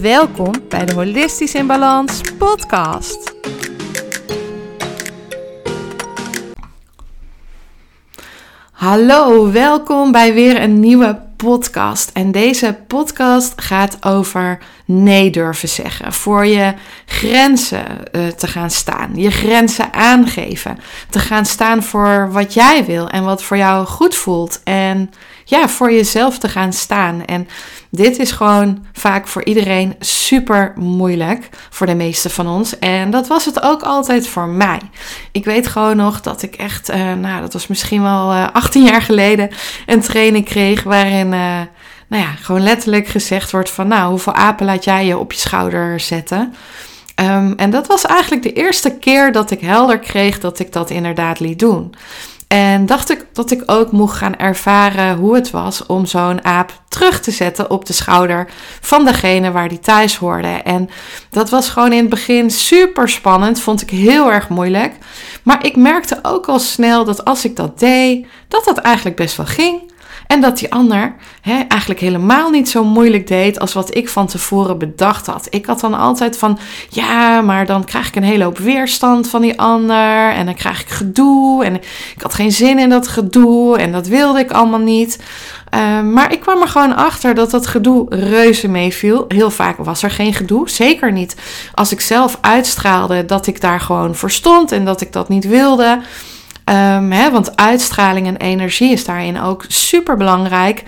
Welkom bij de Holistisch in Balans podcast. Hallo, welkom bij weer een nieuwe podcast. En deze podcast gaat over nee durven zeggen. Voor je grenzen uh, te gaan staan. Je grenzen aangeven. Te gaan staan voor wat jij wil en wat voor jou goed voelt. En ja, voor jezelf te gaan staan. En dit is gewoon vaak voor iedereen super moeilijk. Voor de meeste van ons. En dat was het ook altijd voor mij. Ik weet gewoon nog dat ik echt, uh, nou, dat was misschien wel uh, eh, 18 jaar geleden, een training kreeg waarin. Nou ja, gewoon letterlijk gezegd wordt van, nou, hoeveel apen laat jij je op je schouder zetten? Um, en dat was eigenlijk de eerste keer dat ik helder kreeg dat ik dat inderdaad liet doen. En dacht ik dat ik ook mocht gaan ervaren hoe het was om zo'n aap terug te zetten op de schouder van degene waar die thuis hoorde. En dat was gewoon in het begin super spannend, vond ik heel erg moeilijk. Maar ik merkte ook al snel dat als ik dat deed, dat dat eigenlijk best wel ging. En dat die ander hè, eigenlijk helemaal niet zo moeilijk deed als wat ik van tevoren bedacht had. Ik had dan altijd van, ja, maar dan krijg ik een hele hoop weerstand van die ander. En dan krijg ik gedoe. En ik had geen zin in dat gedoe. En dat wilde ik allemaal niet. Uh, maar ik kwam er gewoon achter dat dat gedoe reuze meeviel. Heel vaak was er geen gedoe. Zeker niet als ik zelf uitstraalde dat ik daar gewoon voor stond en dat ik dat niet wilde. Hè, want uitstraling en energie is daarin ook super belangrijk.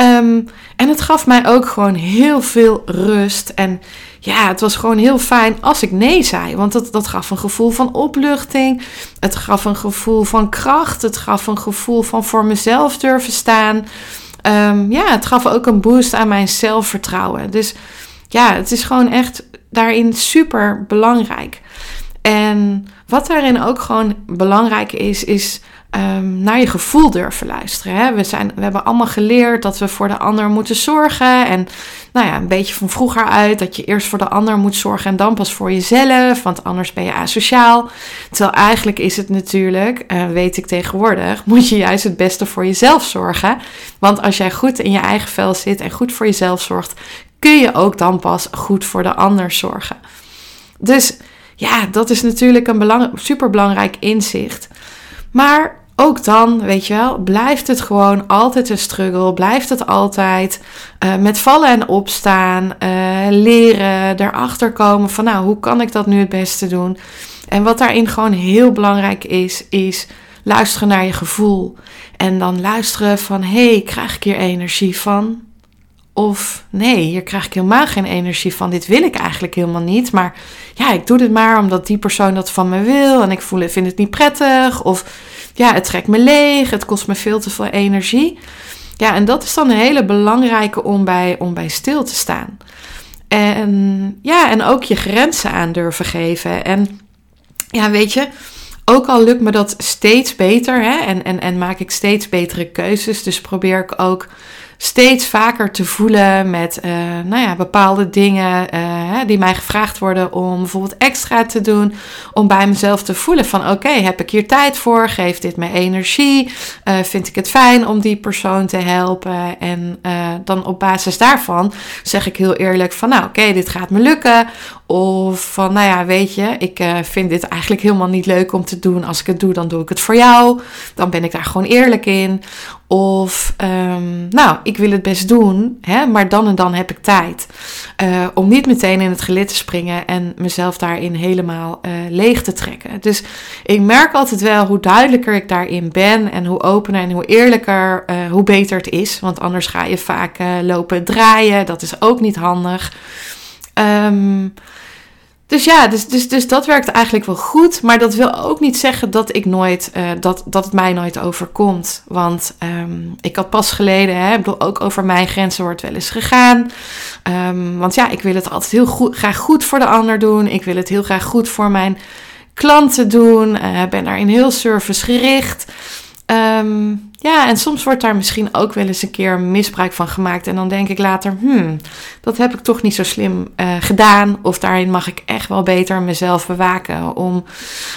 Um, en het gaf mij ook gewoon heel veel rust. En ja, het was gewoon heel fijn als ik nee zei. Want dat, dat gaf een gevoel van opluchting. Het gaf een gevoel van kracht. Het gaf een gevoel van voor mezelf durven staan. Um, ja, het gaf ook een boost aan mijn zelfvertrouwen. Dus ja, het is gewoon echt daarin super belangrijk. En wat daarin ook gewoon belangrijk is, is um, naar je gevoel durven luisteren. Hè? We, zijn, we hebben allemaal geleerd dat we voor de ander moeten zorgen. En nou ja, een beetje van vroeger uit dat je eerst voor de ander moet zorgen en dan pas voor jezelf. Want anders ben je asociaal. Terwijl eigenlijk is het natuurlijk, uh, weet ik tegenwoordig, moet je juist het beste voor jezelf zorgen. Want als jij goed in je eigen vel zit en goed voor jezelf zorgt, kun je ook dan pas goed voor de ander zorgen. Dus ja, dat is natuurlijk een belang, superbelangrijk inzicht. Maar ook dan, weet je wel, blijft het gewoon altijd een struggle. Blijft het altijd uh, met vallen en opstaan, uh, leren, erachter komen van nou, hoe kan ik dat nu het beste doen? En wat daarin gewoon heel belangrijk is, is luisteren naar je gevoel. En dan luisteren van, hé, hey, krijg ik hier energie van? Of nee, hier krijg ik helemaal geen energie van. Dit wil ik eigenlijk helemaal niet. Maar ja, ik doe dit maar omdat die persoon dat van me wil. En ik voel, vind het niet prettig. Of ja, het trekt me leeg. Het kost me veel te veel energie. Ja, en dat is dan een hele belangrijke om bij, om bij stil te staan. En ja, en ook je grenzen aan durven geven. En ja, weet je, ook al lukt me dat steeds beter hè, en, en, en maak ik steeds betere keuzes. Dus probeer ik ook steeds vaker te voelen met uh, nou ja, bepaalde dingen uh, die mij gevraagd worden om bijvoorbeeld extra te doen. Om bij mezelf te voelen van oké, heb ik hier tijd voor? Geeft dit me energie? Uh, vind ik het fijn om die persoon te helpen? En dan op basis daarvan zeg ik heel eerlijk van nou oké, dit gaat me lukken. Of van, nou ja, weet je, ik uh, vind dit eigenlijk helemaal niet leuk om te doen. Als ik het doe, dan doe ik het voor jou. Dan ben ik daar gewoon eerlijk in. Of, um, nou, ik wil het best doen, hè, maar dan en dan heb ik tijd. Uh, om niet meteen in het gelid te springen en mezelf daarin helemaal uh, leeg te trekken. Dus ik merk altijd wel hoe duidelijker ik daarin ben en hoe opener en hoe eerlijker, hoe beter het is. Want anders ga je vaak lopen draaien. Dat is ook niet handig. Um, dus ja, dus, dus, dus dat werkt eigenlijk wel goed. Maar dat wil ook niet zeggen dat, ik nooit, uh, dat, dat het mij nooit overkomt. Want um, ik had pas geleden, hè, bedoel, ook over mijn grenzen wordt wel eens gegaan. Um, want ja, ik wil het altijd heel goed, graag goed voor de ander doen. Ik wil het heel graag goed voor mijn klanten doen. Uh, ben daarin heel servicegericht. Um, ja, en soms wordt daar misschien ook wel eens een keer misbruik van gemaakt. En dan denk ik later, hmm, dat heb ik toch niet zo slim uh, gedaan. Of daarin mag ik echt wel beter mezelf bewaken. Om,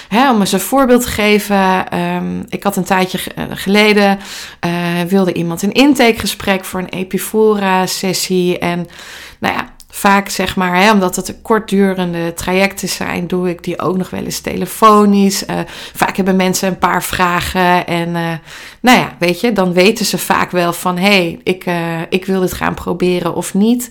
hè, om eens een voorbeeld te geven. Um, ik had een tijdje geleden, uh, wilde iemand een intakegesprek voor een Epifora-sessie. En nou ja, vaak zeg maar, hè, omdat het kortdurende trajecten zijn, doe ik die ook nog wel eens telefonisch. Uh, vaak hebben mensen een paar vragen en uh, nou ja, weet je, dan weten ze vaak wel van hé, hey, ik, uh, ik wil dit gaan proberen of niet.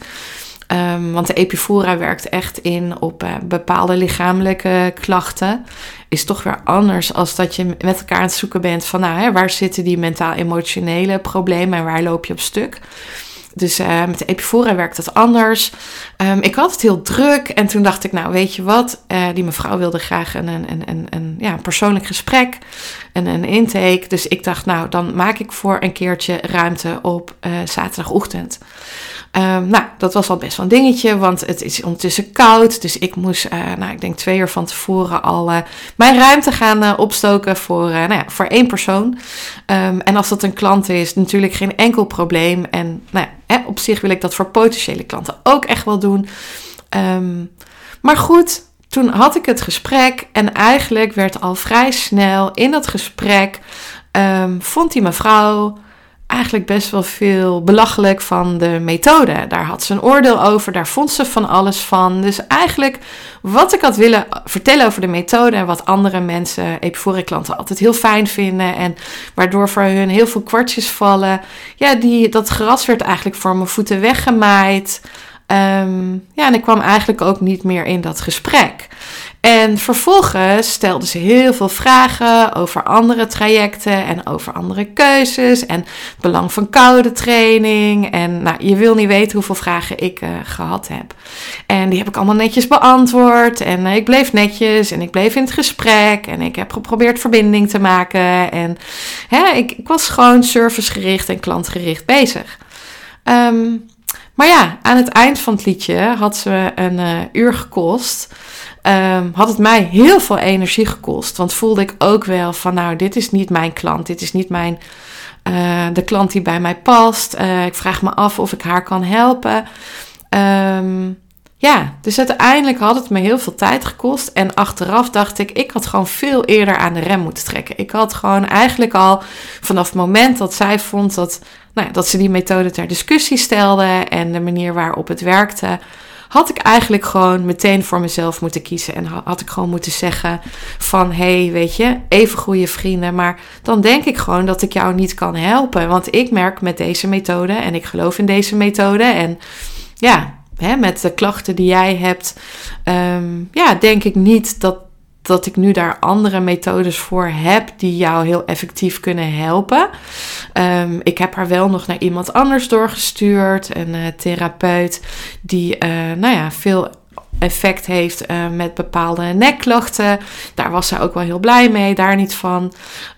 Um, want de Epifora werkt echt in op bepaalde lichamelijke klachten. Is toch weer anders als dat je met elkaar aan het zoeken bent van nou, hè, waar zitten die mentaal-emotionele problemen en waar loop je op stuk. Dus uh, met de Epifora werkt dat anders. Um, ik had het heel druk en toen dacht ik, nou weet je wat, uh, die mevrouw wilde graag een, een, een, een, ja, persoonlijk gesprek, en een intake. Dus ik dacht, nou dan maak ik voor een keertje ruimte op uh, zaterdagochtend. Um, nou, dat was al best wel een dingetje, want het is ondertussen koud. Dus ik moest, uh, nou, ik denk twee uur van tevoren al mijn ruimte gaan opstoken voor, nou ja, voor één persoon. Um, en als dat een klant is, natuurlijk geen enkel probleem. En nou ja, hè, op zich wil ik dat voor potentiële klanten ook echt wel doen. Um, maar goed, toen had ik het gesprek en eigenlijk werd al vrij snel in dat gesprek, vond die mevrouw eigenlijk best wel veel belachelijk van de methode. Daar had ze een oordeel over, daar vond ze van alles van. Dus eigenlijk wat ik had willen vertellen over de methode en wat andere mensen, Epifore-klanten, altijd heel fijn vinden en waardoor voor hun heel veel kwartjes vallen. Ja, die, dat gras werd eigenlijk voor mijn voeten weggemaaid. Um, ja, en ik kwam eigenlijk ook niet meer in dat gesprek. En vervolgens stelde ze heel veel vragen over andere trajecten en over andere keuzes en het belang van koude training. En nou, je wil niet weten hoeveel vragen ik uh, gehad heb. En die heb ik allemaal netjes beantwoord. En uh, ik bleef netjes en ik bleef in het gesprek. En ik heb geprobeerd verbinding te maken. En hè, ik, ik was gewoon servicegericht en klantgericht bezig. Um, maar ja, aan het eind van het liedje had ze een uh, uur gekost. Um, had het mij heel veel energie gekost. Want voelde ik ook wel van, nou, dit is niet mijn klant. Dit is niet mijn, uh, de klant die bij mij past. Uh, ik vraag me af of ik haar kan helpen. Um, ja, dus uiteindelijk had het me heel veel tijd gekost. En achteraf dacht ik, ik had gewoon veel eerder aan de rem moeten trekken. Ik had gewoon eigenlijk al vanaf het moment dat zij vond dat, nou dat ze die methode ter discussie stelde en de manier waarop het werkte, had ik eigenlijk gewoon meteen voor mezelf moeten kiezen. En had ik gewoon moeten zeggen van, hé, hey, weet je, even goede vrienden. Maar dan denk ik gewoon dat ik jou niet kan helpen. Want ik merk met deze methode en ik geloof in deze methode. En ja, hè, met de klachten die jij hebt, um, ja, denk ik niet dat, dat ik nu daar andere methodes voor heb die jou heel effectief kunnen helpen. Um, ik heb haar wel nog naar iemand anders doorgestuurd, een uh, therapeut die, uh, nou ja, veel effect heeft uh, met bepaalde nekklachten. Daar was ze ook wel heel blij mee, daar niet van.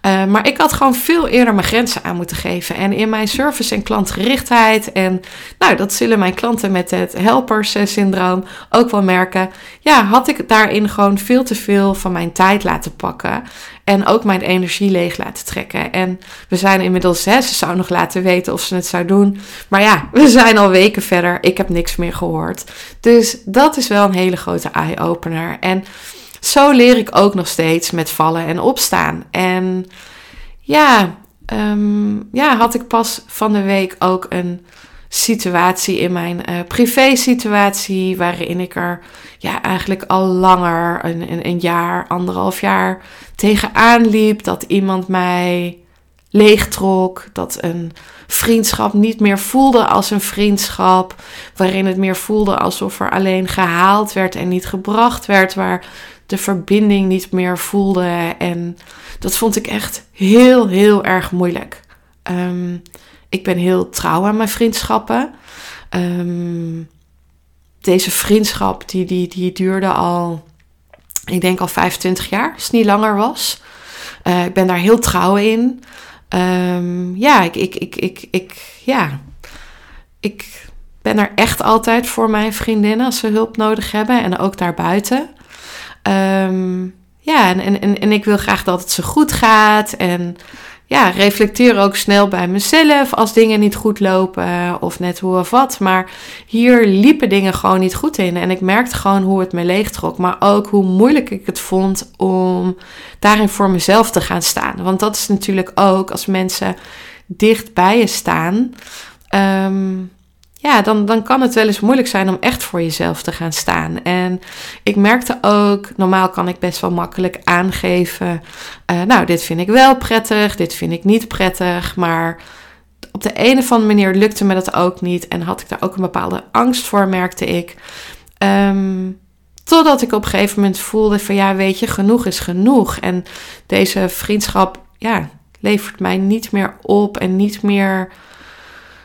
Uh, maar ik had gewoon veel eerder mijn grenzen aan moeten geven. En in mijn service en klantgerichtheid. En nou, dat zullen mijn klanten met het helpers-syndroom ook wel merken. Ja, had ik daarin gewoon veel te veel van mijn tijd laten pakken. En ook mijn energie leeg laten trekken. En we zijn inmiddels, hè, ze zou nog laten weten of ze het zou doen. Maar ja, we zijn al weken verder. Ik heb niks meer gehoord. Dus dat is wel een hele grote eye-opener. En zo leer ik ook nog steeds met vallen en opstaan. En ja, um, ja had ik pas van de week ook een situatie in mijn uh, privé situatie waarin ik er ja, eigenlijk al langer, een, een, jaar, anderhalf jaar tegenaan liep. Dat iemand mij leegtrok. Dat een vriendschap niet meer voelde als een vriendschap. Waarin het meer voelde alsof er alleen gehaald werd en niet gebracht werd. Waar de verbinding niet meer voelde. En dat vond ik echt heel, heel erg moeilijk. Um, ik ben heel trouw aan mijn vriendschappen. Um, deze vriendschap die, die, die duurde al, ik denk al 25 jaar, als het niet langer was. Uh, ik ben daar heel trouw in. Um, ja, ik, ik, ik, ik, ik, ja, ik ben er echt altijd voor mijn vriendinnen als ze hulp nodig hebben en ook daarbuiten. Um, ja, en, en, en ik wil graag dat het zo goed gaat. En ja, reflecteer ook snel bij mezelf als dingen niet goed lopen of net hoe of wat. Maar hier liepen dingen gewoon niet goed in. En ik merkte gewoon hoe het me leegtrok. Maar ook hoe moeilijk ik het vond om daarin voor mezelf te gaan staan. Want dat is natuurlijk ook als mensen dicht bij je staan. Um, ja, dan, dan kan het wel eens moeilijk zijn om echt voor jezelf te gaan staan. En ik merkte ook, normaal kan ik best wel makkelijk aangeven, uh, nou, dit vind ik wel prettig, dit vind ik niet prettig, maar op de een of andere manier lukte me dat ook niet en had ik daar ook een bepaalde angst voor, merkte ik. Um, totdat ik op een gegeven moment voelde van, ja, weet je, genoeg is genoeg. En deze vriendschap, ja, levert mij niet meer op en niet meer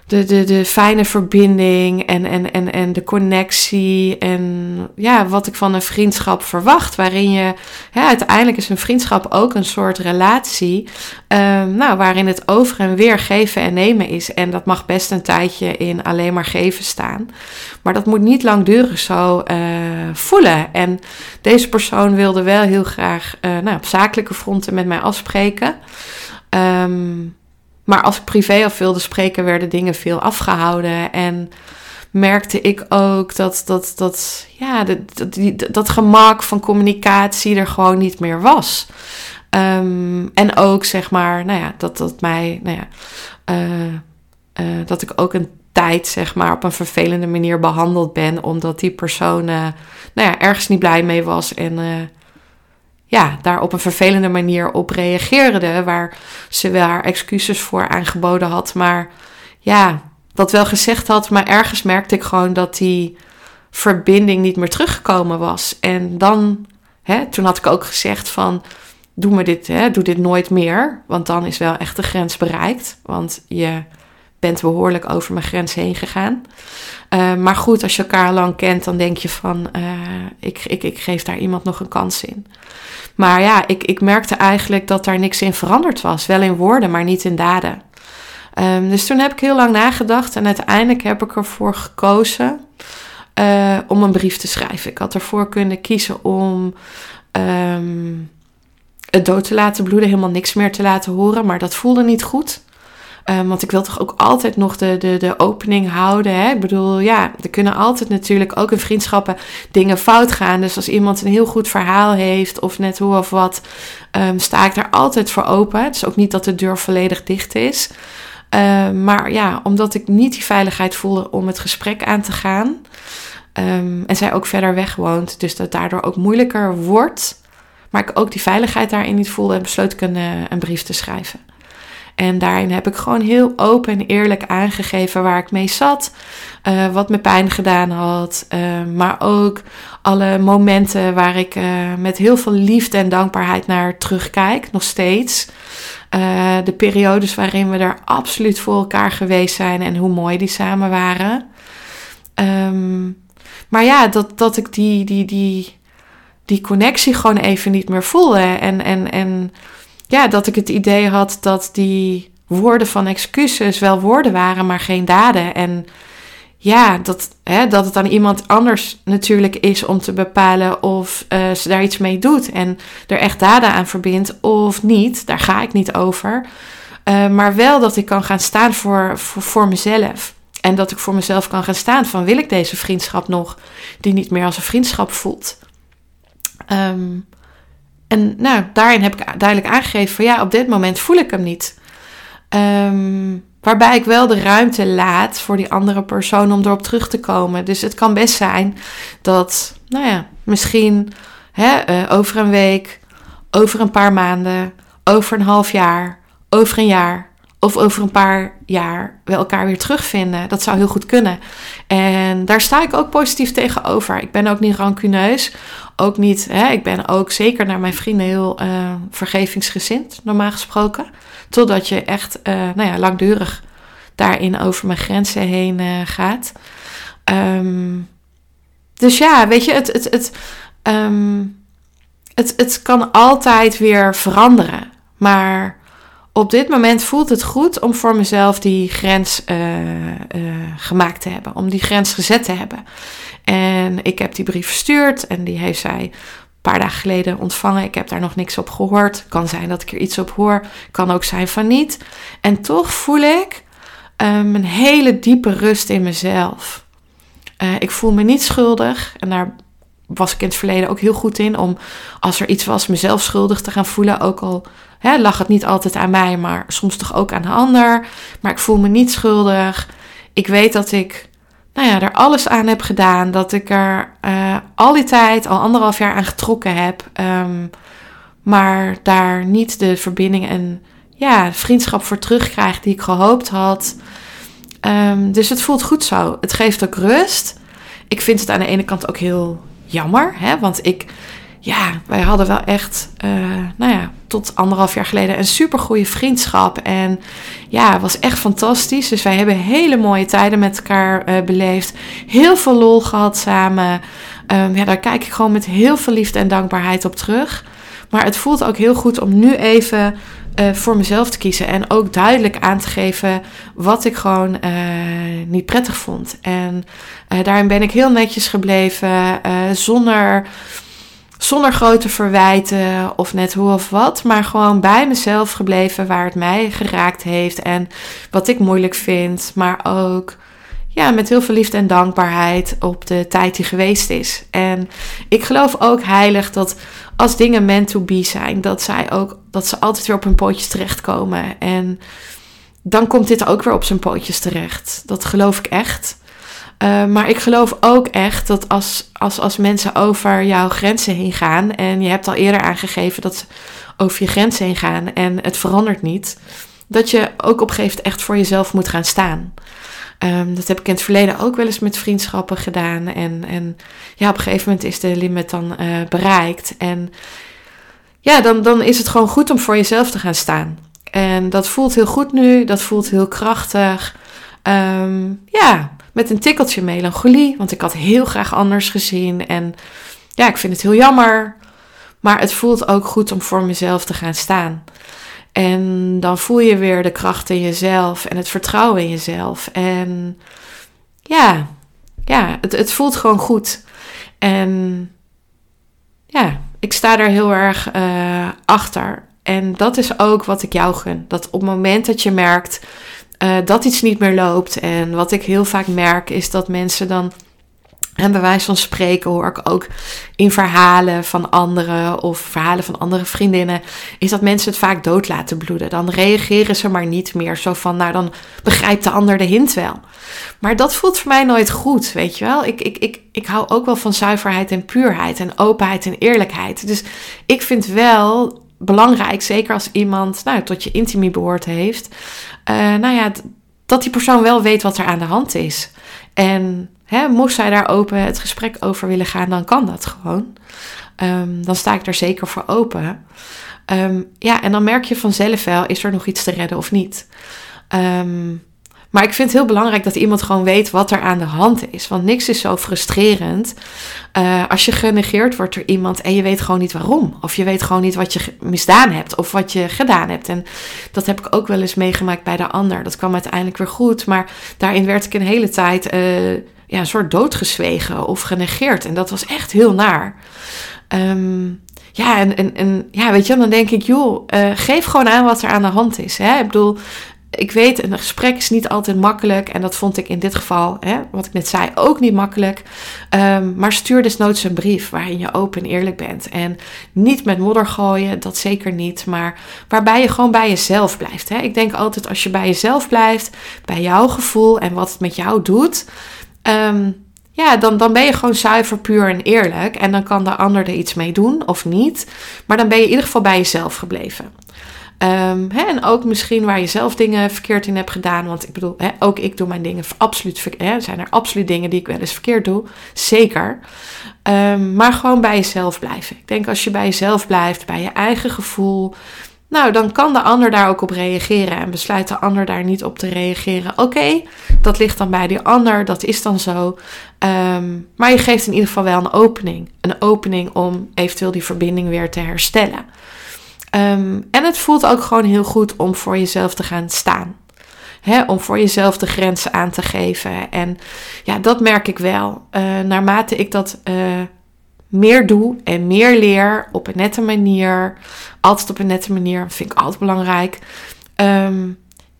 de, de, de fijne verbinding en, en, en, en de connectie. En ja, wat ik van een vriendschap verwacht. Waarin je, uiteindelijk is een vriendschap ook een soort relatie. Um, nou, waarin het over en weer geven en nemen is. En dat mag best een tijdje in alleen maar geven staan. Maar dat moet niet langdurig zo uh, voelen. En deze persoon wilde wel heel graag uh, nou, op zakelijke fronten met mij afspreken. Um, maar als ik privé af wilde spreken, werden dingen veel afgehouden. En merkte ik ook dat dat, dat, ja, dat, dat, dat gemak van communicatie er gewoon niet meer was. Um, en ook zeg maar, nou ja, dat dat mij, nou ja, uh, uh, dat ik ook een tijd zeg maar op een vervelende manier behandeld ben, omdat die persoon, uh, nou ja, ergens niet blij mee was en ja, daar op een vervelende manier op reageerde. Waar ze wel haar excuses voor aangeboden had. Maar ja, dat wel gezegd had. Maar ergens merkte ik gewoon dat die verbinding niet meer teruggekomen was. En dan, hè, toen had ik ook gezegd van. Doe, me dit, hè, doe dit nooit meer. Want dan is wel echt de grens bereikt. Want je bent behoorlijk over mijn grens heen gegaan. Uh, maar goed, als je elkaar lang kent, dan denk je van, uh, ik, ik, ik geef daar iemand nog een kans in. Maar ja, ik, ik merkte eigenlijk dat daar niks in veranderd was. Wel in woorden, maar niet in daden. Um, dus toen heb ik heel lang nagedacht en uiteindelijk heb ik ervoor gekozen uh, om een brief te schrijven. Ik had ervoor kunnen kiezen om um, het dood te laten bloeden, helemaal niks meer te laten horen, maar dat voelde niet goed. Um, want ik wil toch ook altijd nog de, de, de opening houden. Hè? Ik bedoel, ja, er kunnen altijd natuurlijk ook in vriendschappen dingen fout gaan. Dus als iemand een heel goed verhaal heeft, of net hoe of wat, um, sta ik daar altijd voor open. Het is ook niet dat de deur volledig dicht is. Um, maar ja, omdat ik niet die veiligheid voelde om het gesprek aan te gaan. En zij ook verder weg woont, dus dat daardoor ook moeilijker wordt. Maar ik ook die veiligheid daarin niet voelde, besloot ik een, uh, een brief te schrijven. En daarin heb ik gewoon heel open en eerlijk aangegeven waar ik mee zat. Uh, wat me pijn gedaan had. Uh, maar ook alle momenten waar ik uh, met heel veel liefde en dankbaarheid naar terugkijk. Nog steeds. de periodes waarin we er absoluut voor elkaar geweest zijn en hoe mooi die samen waren. Um, maar ja, dat, dat ik die, die, die, die connectie gewoon even niet meer voelde. En, en, en ja, dat ik het idee had dat die woorden van excuses wel woorden waren, maar geen daden. En ja, dat, hè, dat het aan iemand anders natuurlijk is om te bepalen of uh, ze daar iets mee doet en er echt daden aan verbindt of niet. Daar ga ik niet over. Uh, maar wel dat ik kan gaan staan voor, voor, voor mezelf. En dat ik voor mezelf kan gaan staan van wil ik deze vriendschap nog, die niet meer als een vriendschap voelt. Um, en nou, daarin heb ik duidelijk aangegeven van ja, op dit moment voel ik hem niet. Um, waarbij ik wel de ruimte laat voor die andere persoon om erop terug te komen. Dus het kan best zijn dat, nou ja, misschien hè, uh, over een week, over een paar maanden, over een half jaar, over een jaar of over een paar jaar we elkaar weer terugvinden. Dat zou heel goed kunnen. En daar sta ik ook positief tegenover. Ik ben ook niet rancuneus. Ook niet, hè, ik ben ook zeker naar mijn vrienden heel uh, vergevingsgezind, normaal gesproken. Totdat je echt, uh, nou ja, langdurig daarin over mijn grenzen heen uh, gaat. Um, dus ja, weet je, het, het, het, ehm, het, het kan altijd weer veranderen. Maar op dit moment voelt het goed om voor mezelf die grens uh, gemaakt te hebben. Om die grens gezet te hebben. En ik heb die brief verstuurd en die heeft zij een paar dagen geleden ontvangen. Ik heb daar nog niks op gehoord. Kan zijn dat ik er iets op hoor. Kan ook zijn van niet. En toch voel ik um, een hele diepe rust in mezelf. Uh, ik voel me niet schuldig. En daar was ik in het verleden ook heel goed in. Om als er iets was, mezelf schuldig te gaan voelen. Ook al hè, lag het niet altijd aan mij, maar soms toch ook aan de ander. Maar ik voel me niet schuldig. Ik weet dat ik nou ja, er alles aan heb gedaan. Dat ik er uh, al die tijd, al anderhalf jaar aan getrokken heb. Um, maar daar niet de verbinding en ja, vriendschap voor terugkrijg die ik gehoopt had. Um, dus het voelt goed zo. Het geeft ook rust. Ik vind het aan de ene kant ook heel jammer, hè, want ik, ja, wij hadden wel echt, uh, nou ja, tot anderhalf jaar geleden een super goede vriendschap. En ja, het was echt fantastisch. Dus wij hebben hele mooie tijden met elkaar uh, beleefd. Heel veel lol gehad samen. Um, ja, daar kijk ik gewoon met heel veel liefde en dankbaarheid op terug. Maar het voelt ook heel goed om nu even uh, voor mezelf te kiezen. En ook duidelijk aan te geven wat ik gewoon niet prettig vond. En daarin ben ik heel netjes gebleven. zonder, zonder grote verwijten of net hoe of wat. Maar gewoon bij mezelf gebleven waar het mij geraakt heeft. En wat ik moeilijk vind. Maar ook ja, met heel veel liefde en dankbaarheid op de tijd die geweest is. En ik geloof ook heilig dat als dingen meant to be zijn, dat zij ook dat ze altijd weer op hun pootjes terechtkomen. En dan komt dit ook weer op zijn pootjes terecht. Dat geloof ik echt. Uh, maar ik geloof ook echt dat als, als, als mensen over jouw grenzen heen gaan. En je hebt al eerder aangegeven dat ze over je grenzen heen gaan en het verandert niet. Dat je ook op een gegeven moment echt voor jezelf moet gaan staan. Um, dat heb ik in het verleden ook wel eens met vriendschappen gedaan. En, en ja, op een gegeven moment is de limit dan uh, bereikt. En ja, dan, dan is het gewoon goed om voor jezelf te gaan staan. En dat voelt heel goed nu, dat voelt heel krachtig. Um, ja, met een tikkeltje melancholie, want ik had heel graag anders gezien. En ja, ik vind het heel jammer. Maar het voelt ook goed om voor mezelf te gaan staan. En dan voel je weer de kracht in jezelf en het vertrouwen in jezelf. En ja, ja het, het voelt gewoon goed. En ja, ik sta er heel erg uh, achter. En dat is ook wat ik jou gun. Dat op het moment dat je merkt uh, dat iets niet meer loopt. En wat ik heel vaak merk is dat mensen dan en bij wijze van spreken hoor ik ook in verhalen van anderen of verhalen van andere vriendinnen, is dat mensen het vaak dood laten bloeden. Dan reageren ze maar niet meer zo van, nou dan begrijpt de ander de hint wel. Maar dat voelt voor mij nooit goed, weet je wel. Ik, ik, ik, ik hou ook wel van zuiverheid en puurheid en openheid en eerlijkheid. Dus ik vind wel belangrijk, zeker als iemand nou, tot je intimie behoort heeft, uh, nou ja, dat die persoon wel weet wat er aan de hand is. En Hè, moest zij daar open het gesprek over willen gaan, dan kan dat gewoon. Um, dan sta ik er zeker voor open. Um, ja, en dan merk je vanzelf wel, is er nog iets te redden of niet? Um, maar ik vind het heel belangrijk dat iemand gewoon weet wat er aan de hand is. Want niks is zo frustrerend uh, als je genegeerd wordt door iemand en je weet gewoon niet waarom. Of je weet gewoon niet wat je misdaan hebt of wat je gedaan hebt. En dat heb ik ook wel eens meegemaakt bij de ander. Dat kwam uiteindelijk weer goed. Maar daarin werd ik een hele tijd uh, ja, een soort doodgezwegen of genegeerd. En dat was echt heel naar. Um, ja, en, en, en ja, weet je, dan denk ik, joh, uh, geef gewoon aan wat er aan de hand is. Hè? Ik bedoel, ik weet, een gesprek is niet altijd makkelijk. En dat vond ik in dit geval, hè, wat ik net zei, ook niet makkelijk. Um, maar stuur desnoods een brief waarin je open en eerlijk bent. En niet met modder gooien, dat zeker niet. Maar waarbij je gewoon bij jezelf blijft. Hè. Ik denk altijd als je bij jezelf blijft, bij jouw gevoel en wat het met jou doet. Um, ja, dan, dan ben je gewoon zuiver, puur en eerlijk. En dan kan de ander er iets mee doen of niet. Maar dan ben je in ieder geval bij jezelf gebleven. Um, hè, en ook misschien waar je zelf dingen verkeerd in hebt gedaan. Want ik bedoel, hè, ook ik doe mijn dingen absoluut verkeerd. Zijn er absoluut dingen die ik wel eens verkeerd doe? Zeker. Um, maar gewoon bij jezelf blijven. Ik denk als je bij jezelf blijft, bij je eigen gevoel. nou, dan kan de ander daar ook op reageren en besluit de ander daar niet op te reageren. Oké, dat ligt dan bij die ander, dat is dan zo. Ehm, maar je geeft in ieder geval wel een opening. Een opening om eventueel die verbinding weer te herstellen. Ehm, en het voelt ook gewoon heel goed om voor jezelf te gaan staan. om voor jezelf de grenzen aan te geven. En ja, dat merk ik wel. Uh, naarmate ik dat uh, meer doe en meer leer op een nette manier. Altijd op een nette manier, vind ik altijd belangrijk. Ehm,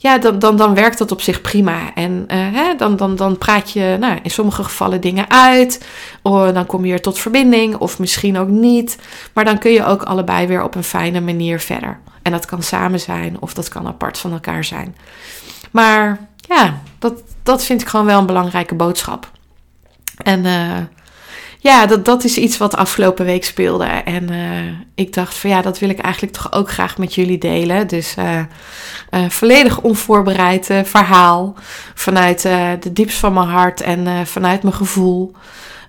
ja, dan, dan, dan werkt dat op zich prima. En uh, hè, dan, dan, dan praat je nou, in sommige gevallen dingen uit. Of dan kom je er tot verbinding, of misschien ook niet. Maar dan kun je ook allebei weer op een fijne manier verder. En dat kan samen zijn, of dat kan apart van elkaar zijn. Maar ja, dat, dat vind ik gewoon wel een belangrijke boodschap. En uh, ja, dat, dat is iets wat afgelopen week speelde. En uh, ik dacht van ja, dat wil ik eigenlijk toch ook graag met jullie delen. Dus uh, volledig onvoorbereid verhaal. Vanuit de diepst van mijn hart en vanuit mijn gevoel.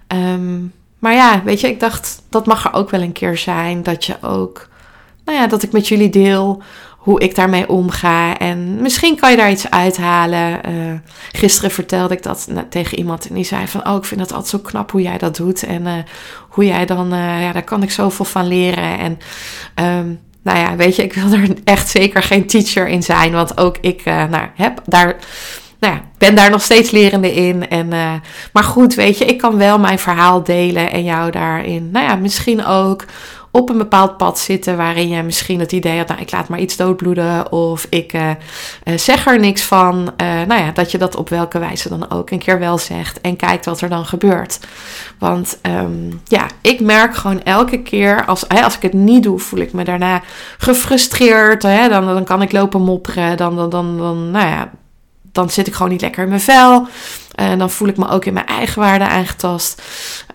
Um, maar ja, weet je, ik dacht dat mag er ook wel een keer zijn. Dat je ook, nou ja, dat ik met jullie deel hoe ik daarmee omga. En misschien kan je daar iets uithalen. Uh, gisteren vertelde ik dat tegen iemand en die zei van... oh, ik vind het altijd zo knap hoe jij dat doet. En uh, hoe jij dan... Uh, ja, daar kan ik zoveel van leren. En um, nou ja, weet je, ik wil er echt zeker geen teacher in zijn. Want ook ik nou, heb daar... Nou ben daar nog steeds lerende in. En, maar goed, weet je, ik kan wel mijn verhaal delen en jou daarin. Nou ja, misschien ook op een bepaald pad zitten waarin je misschien het idee had, nou ik laat maar iets doodbloeden of ik uh, zeg er niks van. Nou ja, dat je dat op welke wijze dan ook een keer wel zegt en kijkt wat er dan gebeurt. Want um, ja, ik merk gewoon elke keer als, als ik het niet doe, voel ik me daarna gefrustreerd. Hè, dan, dan kan ik lopen mopperen, dan, dan, dan, dan nou ja, dan zit ik gewoon niet lekker in mijn vel. En dan voel ik me ook in mijn eigen waarde aangetast.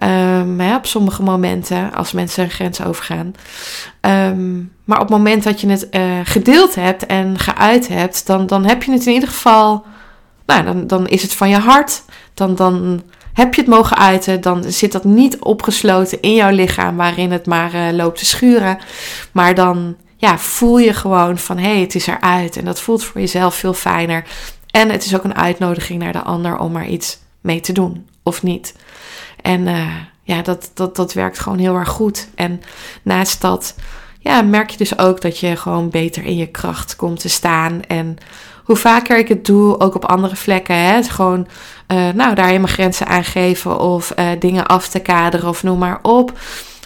Um, ja, op sommige momenten, als mensen een grens overgaan. Um, maar op het moment dat je het uh, gedeeld hebt en geuit hebt, dan, dan heb je het in ieder geval. Nou, dan, dan is het van je hart. Dan, dan heb je het mogen uiten. Dan zit dat niet opgesloten in jouw lichaam, waarin het maar uh, loopt te schuren. Maar dan ja, voel je gewoon van hé, hey, het is eruit. En dat voelt voor jezelf veel fijner. En het is ook een uitnodiging naar de ander om er iets mee te doen of niet. En uh, ja, dat, dat, dat werkt gewoon heel erg goed. En naast dat ja, merk je dus ook dat je gewoon beter in je kracht komt te staan. En hoe vaker ik het doe, ook op andere vlekken, hè, gewoon uh, nou, daar mijn grenzen aangeven of uh, dingen af te kaderen of noem maar op.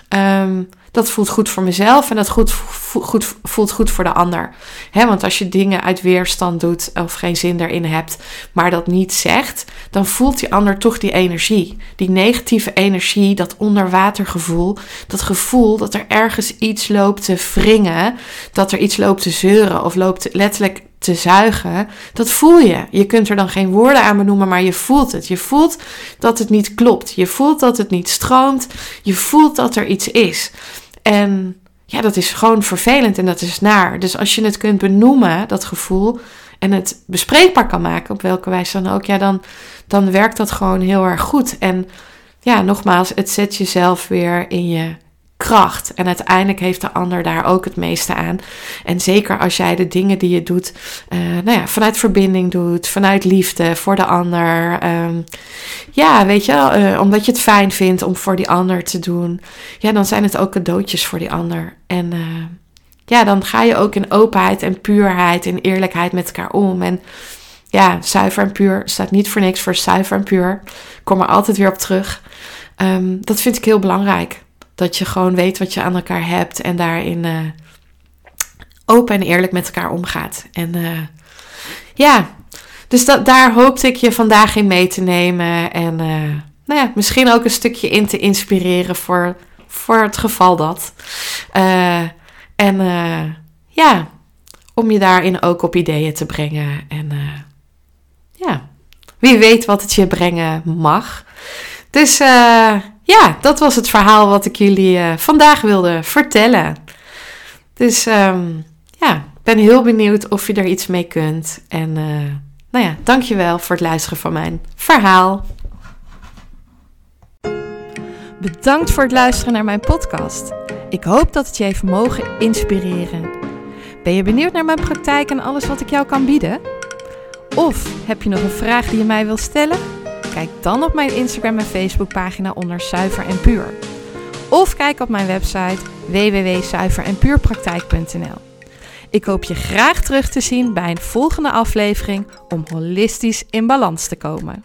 Um, dat voelt goed voor mezelf en dat goed, goed, voelt goed voor de ander. Want als je dingen uit weerstand doet of geen zin erin hebt, maar dat niet zegt, dan voelt die ander toch die energie. Die negatieve energie, dat onderwatergevoel, dat gevoel dat er ergens iets loopt te wringen, dat er iets loopt te zeuren of loopt letterlijk te zuigen, dat voel je. Je kunt er dan geen woorden aan benoemen, maar je voelt het. Je voelt dat het niet klopt. Je voelt dat het niet stroomt. Je voelt dat er iets is. En ja, dat is gewoon vervelend en dat is naar. Dus als je het kunt benoemen, dat gevoel, en het bespreekbaar kan maken, op welke wijze dan ook, ja, dan, dan werkt dat gewoon heel erg goed. En ja, nogmaals, het zet jezelf weer in je kracht. En uiteindelijk heeft de ander daar ook het meeste aan. En zeker als jij de dingen die je doet, uh, nou ja, vanuit verbinding doet, vanuit liefde voor de ander. Um, ja, weet je, uh, omdat je het fijn vindt om voor die ander te doen. Ja, dan zijn het ook cadeautjes voor die ander. En uh, ja, dan ga je ook in openheid en puurheid en eerlijkheid met elkaar om. En ja, zuiver en puur staat niet voor niks voor zuiver en puur. Ik kom er altijd weer op terug. Um, dat vind ik heel belangrijk. Dat je gewoon weet wat je aan elkaar hebt en daarin uh, open en eerlijk met elkaar omgaat. En uh, ja, dus dat, daar hoopte ik je vandaag in mee te nemen. En uh, nou ja, misschien ook een stukje in te inspireren voor, voor het geval dat. en ja, om je daarin ook op ideeën te brengen. En ja, wie weet wat het je brengen mag. Dus ja, dat was het verhaal wat ik jullie uh, vandaag wilde vertellen. Dus um, ja, ik ben heel benieuwd of je er iets mee kunt. En uh, nou ja, dankjewel voor het luisteren van mijn verhaal. Bedankt voor het luisteren naar mijn podcast. Ik hoop dat het je heeft mogen inspireren. Ben je benieuwd naar mijn praktijk en alles wat ik jou kan bieden? Of heb je nog een vraag die je mij wilt stellen? Kijk dan op mijn Instagram en Facebook pagina onder Zuiver en Puur. Of kijk op mijn website www.zuiverenpuurpraktijk.nl. Ik hoop je graag terug te zien bij een volgende aflevering om holistisch in balans te komen.